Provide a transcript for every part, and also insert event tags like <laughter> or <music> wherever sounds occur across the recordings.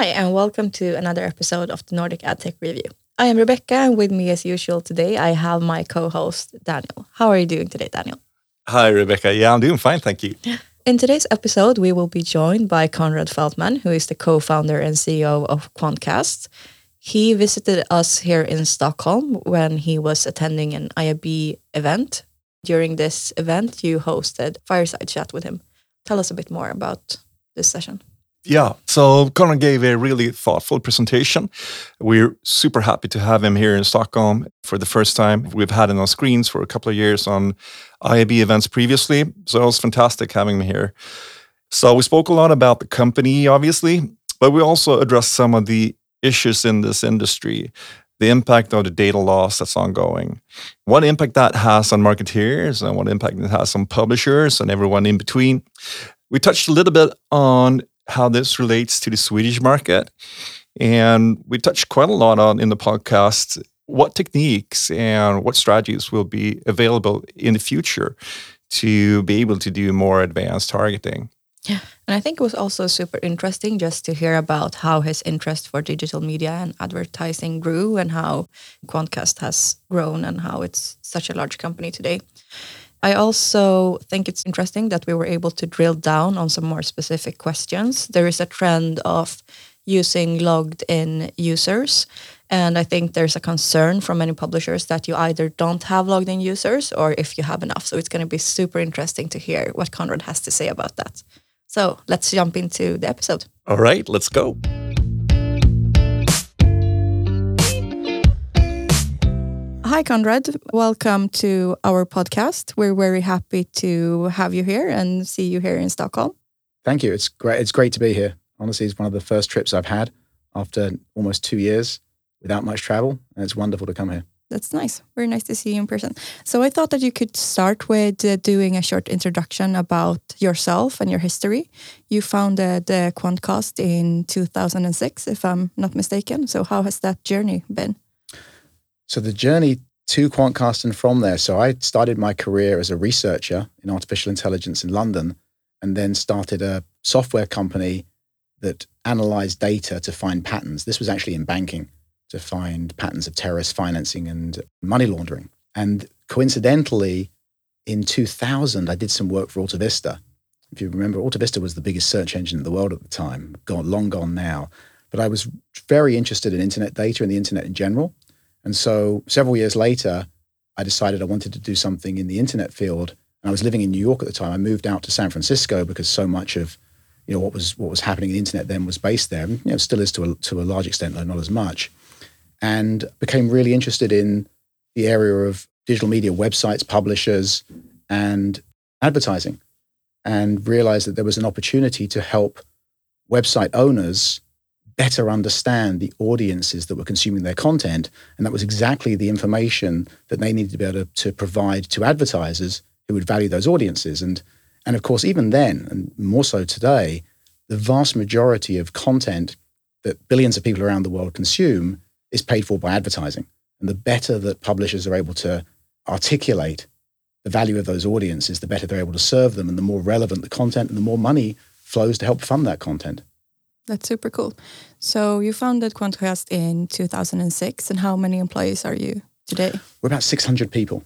Hi, and welcome to another episode of the Nordic AdTech Review. I am Rebecca, and with me, as usual, today I have my co host, Daniel. How are you doing today, Daniel? Hi, Rebecca. Yeah, I'm doing fine, thank you. <laughs> In today's episode, we will be joined by Konrad Feldman, who is the co founder and CEO of Quantcast. He visited us here in Stockholm when he was attending an IAB event. During this event, you hosted Fireside Chat with him. Tell us a bit more about this session. Yeah, so Konrad gave a really thoughtful presentation. We're super happy to have him here in Stockholm for the first time. We've had him on screens for a couple of years on IAB events previously, so it was fantastic having him here. So we spoke a lot about the company, obviously, but we also addressed some of the issues in this industry, the impact of the data loss that's ongoing, what impact that has on marketeers, and what impact it has on publishers and everyone in between. We touched a little bit on how this relates to the Swedish market. And we touched quite a lot on in the podcast what techniques and what strategies will be available in the future to be able to do more advanced targeting. Yeah. And I think it was also super interesting just to hear about how his interest for digital media and advertising grew and how Quantcast has grown and how it's such a large company today. I also think it's interesting that we were able to drill down on some more specific questions. There is a trend of using logged in users. And I think there's a concern from many publishers that you either don't have logged in users or if you have enough. So it's going to be super interesting to hear what Konrad has to say about that. So let's jump into the episode. All right, let's go. Hi, Konrad. Welcome to our podcast. We're very happy to have you here and see you here in Stockholm. Thank you. It's great. It's great to be here. Honestly, it's one of the first trips I've had after almost two years without much travel, and it's wonderful to come here. That's nice. Very nice to see you in person. So I thought that you could start with uh, doing a short introduction about yourself and your history. You founded uh, Quantcast in 2006, if I'm not mistaken. So how has that journey been? So the journey to Quantcast and from there. So I started my career as a researcher in artificial intelligence in London, and then started a software company that analyzed data to find patterns. This was actually in banking to find patterns of terrorist financing and money laundering. And coincidentally, in 2000, I did some work for AltaVista. If you remember, AltaVista was the biggest search engine in the world at the time, gone long gone now. But I was very interested in internet data and the internet in general. And so several years later, I decided I wanted to do something in the internet field. And I was living in New York at the time. I moved out to San Francisco because so much of you know what was what was happening in the internet then was based there. And, you know, still is to a, to a large extent, though not as much. And became really interested in the area of digital media websites, publishers, and advertising, and realized that there was an opportunity to help website owners better understand the audiences that were consuming their content. And that was exactly the information that they needed to be able to, to provide to advertisers who would value those audiences. And, and of course, even then, and more so today, the vast majority of content that billions of people around the world consume is paid for by advertising. And the better that publishers are able to articulate the value of those audiences, the better they're able to serve them, and the more relevant the content and the more money flows to help fund that content. That's super cool. So you founded Quantcast in 2006, and how many employees are you today? We're about 600 people.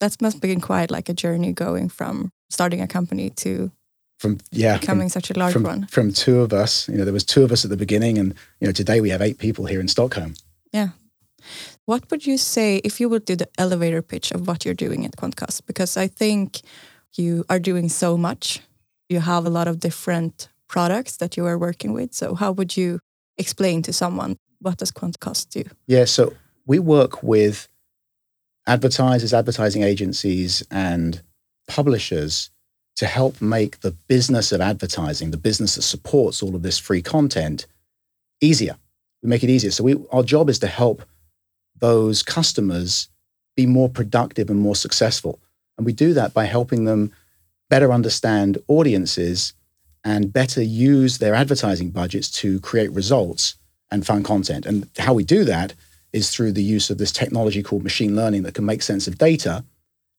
That must be quite like a journey going from starting a company to from yeah becoming from, such a large from, one. From two of us, you know, there was two of us at the beginning, and you know, today we have eight people here in Stockholm. Yeah. What would you say if you would do the elevator pitch of what you're doing at Quantcast? Because I think you are doing so much. You have a lot of different products that you are working with. So how would you explain to someone what does Quantcast do? Yeah, so we work with advertisers, advertising agencies, and publishers to help make the business of advertising, the business that supports all of this free content, easier. We make it easier. So we, our job is to help those customers be more productive and more successful. And we do that by helping them better understand audiences and better use their advertising budgets to create results and fund content. And how we do that is through the use of this technology called machine learning that can make sense of data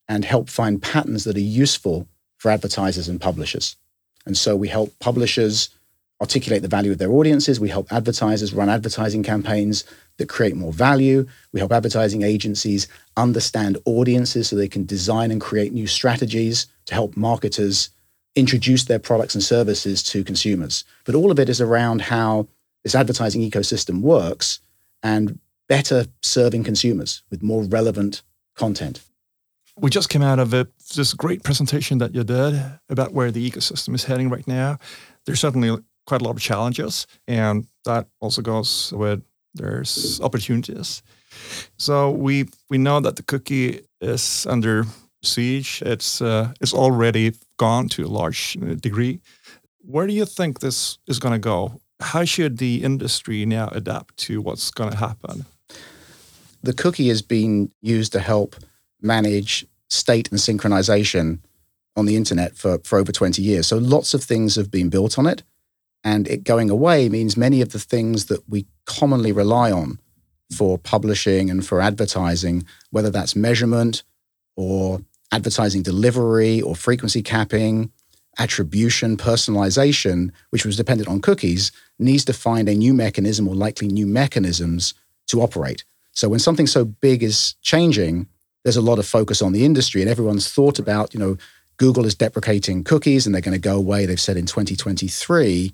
and help find patterns that are useful for advertisers and publishers. And so we help publishers articulate the value of their audiences. We help advertisers run advertising campaigns that create more value. We help advertising agencies understand audiences so they can design and create new strategies to help marketers introduce their products and services to consumers. But all of it is around how this advertising ecosystem works and better serving consumers with more relevant content. We just came out of a, this great presentation that you did about where the ecosystem is heading right now. There's certainly quite a lot of challenges, and that also goes with there's opportunities. So we we know that the cookie is under siege. It's uh, it's already gone to a large uh, degree. Where do you think this is going to go? How should the industry now adapt to what's going to happen? The cookie has been used to help manage state and synchronization on the internet for, for over 20 years. So lots of things have been built on it. And it going away means many of the things that we commonly rely on for publishing and for advertising, whether that's measurement or advertising delivery or frequency capping, attribution, personalization, which was dependent on cookies, needs to find a new mechanism or likely new mechanisms to operate. So when something so big is changing, there's a lot of focus on the industry and everyone's thought about, you know, Google is deprecating cookies and they're going to go away, they've said in 2023.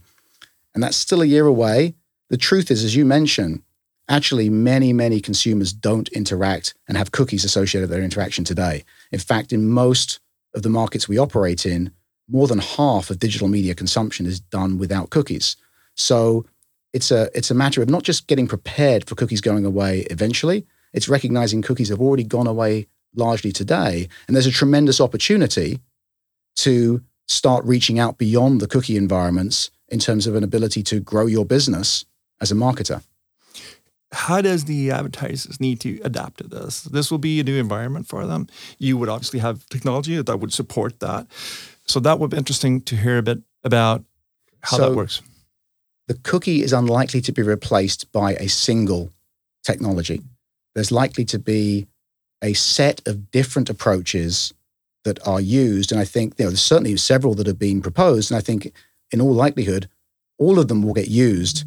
And that's still a year away. The truth is, as you mentioned, actually many, many consumers don't interact and have cookies associated with their interaction today. In fact, in most of the markets we operate in, more than half of digital media consumption is done without cookies. So it's a it's a matter of not just getting prepared for cookies going away eventually. It's recognizing cookies have already gone away largely today, and there's a tremendous opportunity to start reaching out beyond the cookie environments in terms of an ability to grow your business as a marketer. How does the advertisers need to adapt to this? This will be a new environment for them. You would obviously have technology that would support that. So that would be interesting to hear a bit about how so that works. The cookie is unlikely to be replaced by a single technology. There's likely to be a set of different approaches that are used. And I think you know, there's certainly several that have been proposed. And I think in all likelihood, all of them will get used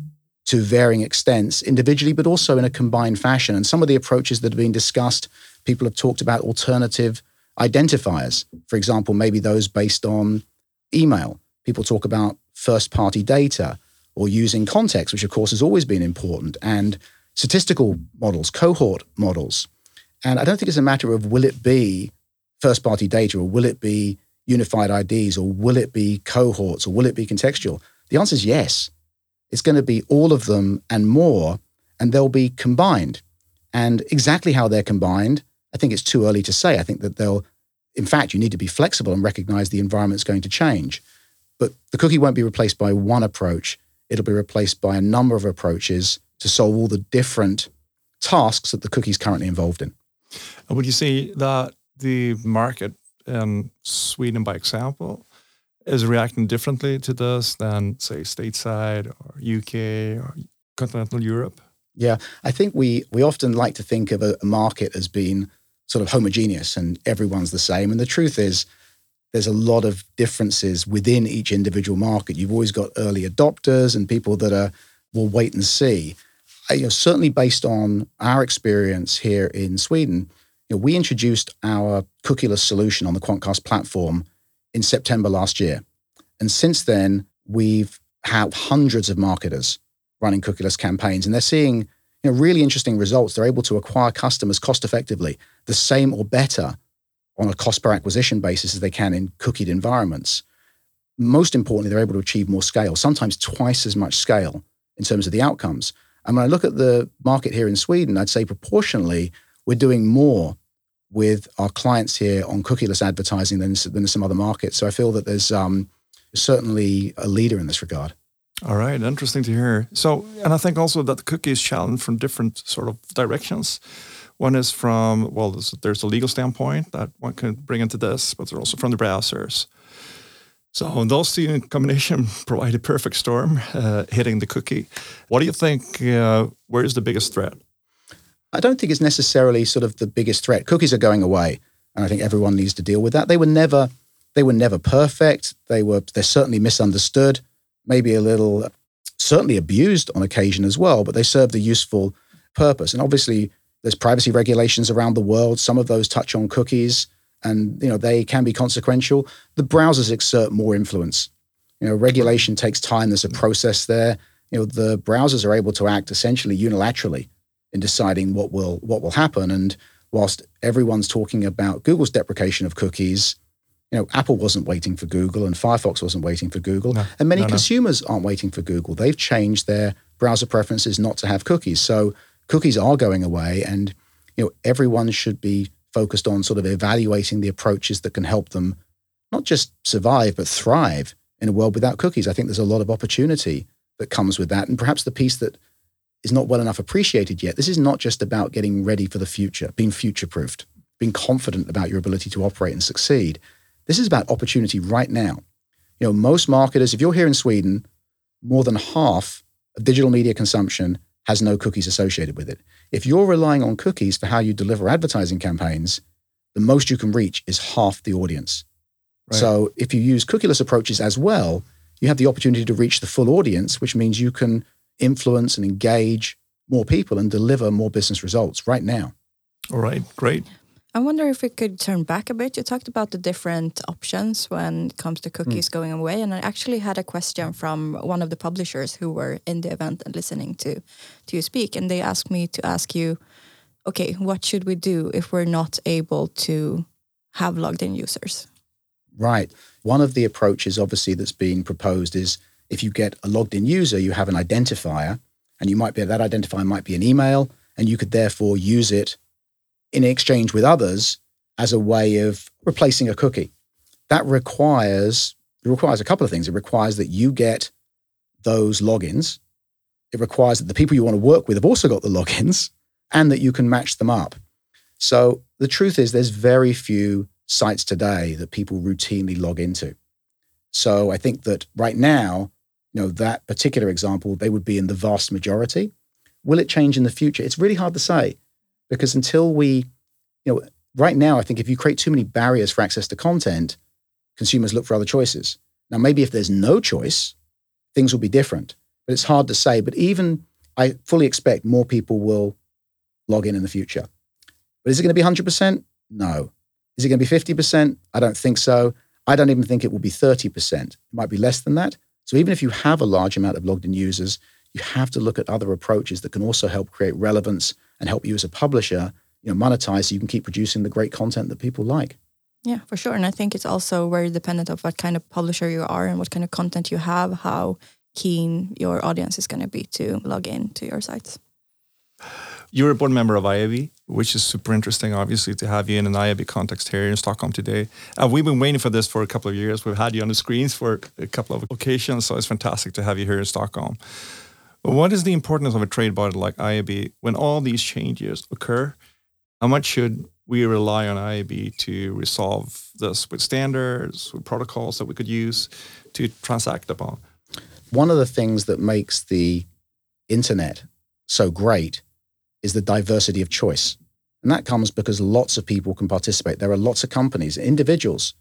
to varying extents individually, but also in a combined fashion. And some of the approaches that have been discussed, people have talked about alternative identifiers. For example, maybe those based on email. People talk about first party data or using context, which of course has always been important, and statistical models, cohort models. And I don't think it's a matter of will it be first party data or will it be unified IDs or will it be cohorts or will it be contextual? The answer is yes. It's going to be all of them and more, and they'll be combined. And exactly how they're combined, I think it's too early to say. I think that they'll, in fact, you need to be flexible and recognize the environment's going to change. But the cookie won't be replaced by one approach, it'll be replaced by a number of approaches to solve all the different tasks that the cookie's currently involved in. And would you say that the market in Sweden, by example, is reacting differently to this than, say, stateside or UK or continental Europe? Yeah, I think we we often like to think of a, market as being sort of homogeneous and everyone's the same. And the truth is, there's a lot of differences within each individual market. You've always got early adopters and people that are will wait and see. I, you know, certainly based on our experience here in Sweden, you know, we introduced our cookieless solution on the Quantcast platform in September last year. And since then, we've had hundreds of marketers running cookieless campaigns, and they're seeing you know, really interesting results. They're able to acquire customers cost effectively, the same or better on a cost per acquisition basis as they can in cookied environments. Most importantly, they're able to achieve more scale, sometimes twice as much scale in terms of the outcomes. And when I look at the market here in Sweden, I'd say proportionally, we're doing more with our clients here on cookieless advertising than, than some other markets. So I feel that there's um, certainly a leader in this regard. All right, interesting to hear. So, and I think also that the cookie is challenged from different sort of directions. One is from, well, there's, there's a legal standpoint that one can bring into this, but they're also from the browsers. So those two in combination <laughs> provide a perfect storm uh, hitting the cookie. What do you think? Uh, where is the biggest threat? I don't think it's necessarily sort of the biggest threat. Cookies are going away, and I think everyone needs to deal with that. They were never they were never perfect. They were they're certainly misunderstood. maybe a little, certainly abused on occasion as well, but they served a useful purpose. And obviously, there's privacy regulations around the world. Some of those touch on cookies, and you know they can be consequential. The browsers exert more influence. You know, regulation takes time. There's a process there. You know, the browsers are able to act essentially unilaterally in deciding what will what will happen. And whilst everyone's talking about Google's deprecation of cookies, you know, Apple wasn't waiting for Google and Firefox wasn't waiting for Google. No, and many no, consumers no. aren't waiting for Google. They've changed their browser preferences not to have cookies. So cookies are going away and you know everyone should be focused on sort of evaluating the approaches that can help them not just survive but thrive in a world without cookies. I think there's a lot of opportunity that comes with that and perhaps the piece that is not well enough appreciated yet. This is not just about getting ready for the future, being future proofed, being confident about your ability to operate and succeed. This is about opportunity right now. You know, most marketers, if you're here in Sweden, more than half of digital media consumption has no cookies associated with it. If you're relying on cookies for how you deliver advertising campaigns, the most you can reach is half the audience. Right. So if you use cookieless approaches as well, you have the opportunity to reach the full audience, which means you can influence and engage more people and deliver more business results right now. All right, great. I wonder if we could turn back a bit. You talked about the different options when it comes to cookies mm. going away, and I actually had a question from one of the publishers who were in the event and listening to to you speak, and they asked me to ask you, okay, what should we do if we're not able to have logged in users? Right. One of the approaches, obviously, that's being proposed is if you get a logged in user, you have an identifier, and you might be that identifier might be an email, and you could therefore use it in exchange with others as a way of replacing a cookie. That requires it requires a couple of things. It requires that you get those logins. It requires that the people you want to work with have also got the <laughs> logins and that you can match them up. So the truth is there's very few sites today that people routinely log into. So I think that right now, you know, that particular example, they would be in the vast majority. Will it change in the future? It's really hard to say because until we, you know, right now, I think if you create too many barriers for access to content, consumers look for other choices. Now, maybe if there's no choice, things will be different, but it's hard to say. But even I fully expect more people will log in in the future. But is it going to be 100%? No. Is it going to be 50%? I don't think so. I don't even think it will be 30%. It might be less than that. So even if you have a large amount of logged in users, you have to look at other approaches that can also help create relevance and help you as a publisher, you know, monetize so you can keep producing the great content that people like. Yeah, for sure. And I think it's also very dependent of what kind of publisher you are and what kind of content you have, how keen your audience is going to be to log in to your sites. You're a board member of IAB, which is super interesting, obviously, to have you in an IAB context here in Stockholm today. And we've been waiting for this for a couple of years. We've had you on the screens for a couple of occasions, so it's fantastic to have you here in Stockholm. What is the importance of a trade body like IAB when all these changes occur? How much should we rely on IAB to resolve this with standards, with protocols that we could use to transact upon? One of the things that makes the internet so great is the diversity of choice. And that comes because lots of people can participate. There are lots of companies, individuals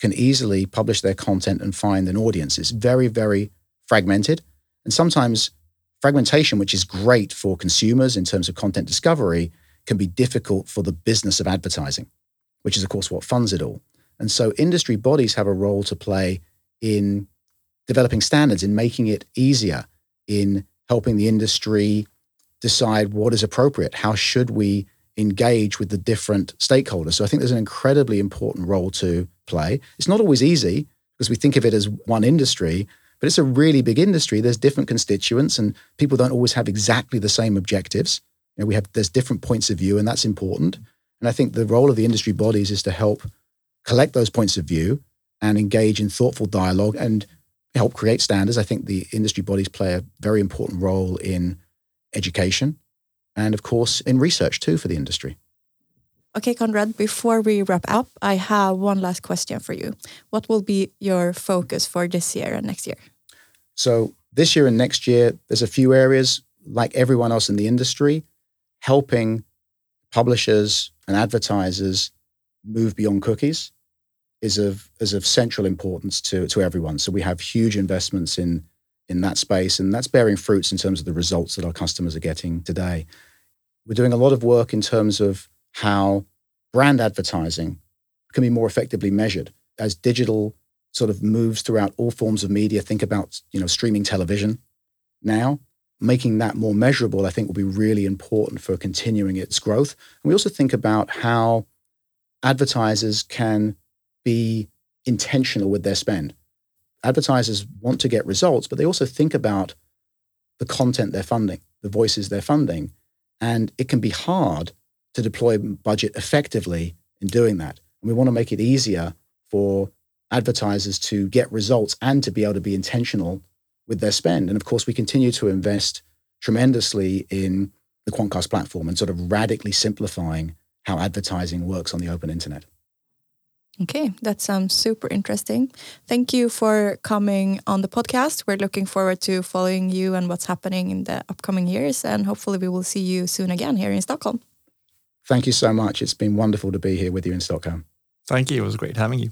can easily publish their content and find an audience. It's very, very fragmented. And sometimes Fragmentation, which is great for consumers in terms of content discovery, can be difficult for the business of advertising, which is, of course, what funds it all. And so industry bodies have a role to play in developing standards, in making it easier, in helping the industry decide what is appropriate. How should we engage with the different stakeholders? So I think there's an incredibly important role to play. It's not always easy because we think of it as one industry, but it's a really big industry. There's different constituents, and people don't always have exactly the same objectives. You know, we have there's different points of view, and that's important. And I think the role of the industry bodies is to help collect those points of view and engage in thoughtful dialogue and help create standards. I think the industry bodies play a very important role in education and, of course, in research too for the industry. Okay, Konrad, before we wrap up, I have one last question for you. What will be your focus for this year and next year? So, this year and next year, there's a few areas, like everyone else in the industry, helping publishers and advertisers move beyond cookies is of, is of central importance to, to everyone. So, we have huge investments in in that space. And that's bearing fruits in terms of the results that our customers are getting today. We're doing a lot of work in terms of how brand advertising can be more effectively measured as digital sort of moves throughout all forms of media. Think about, you know, streaming television now. Making that more measurable, I think, will be really important for continuing its growth. And we also think about how advertisers can be intentional with their spend. Advertisers want to get results, but they also think about the content they're funding, the voices they're funding. And it can be hard to deploy budget effectively in doing that. And we want to make it easier for advertisers to get results and to be able to be intentional with their spend. And of course, we continue to invest tremendously in the Quantcast platform and sort of radically simplifying how advertising works on the open internet. Okay, that sounds super interesting. Thank you for coming on the podcast. We're looking forward to following you and what's happening in the upcoming years. And hopefully, we will see you soon again here in Stockholm. Thank you so much. It's been wonderful to be here with you in Stockholm. Thank you. It was great having you.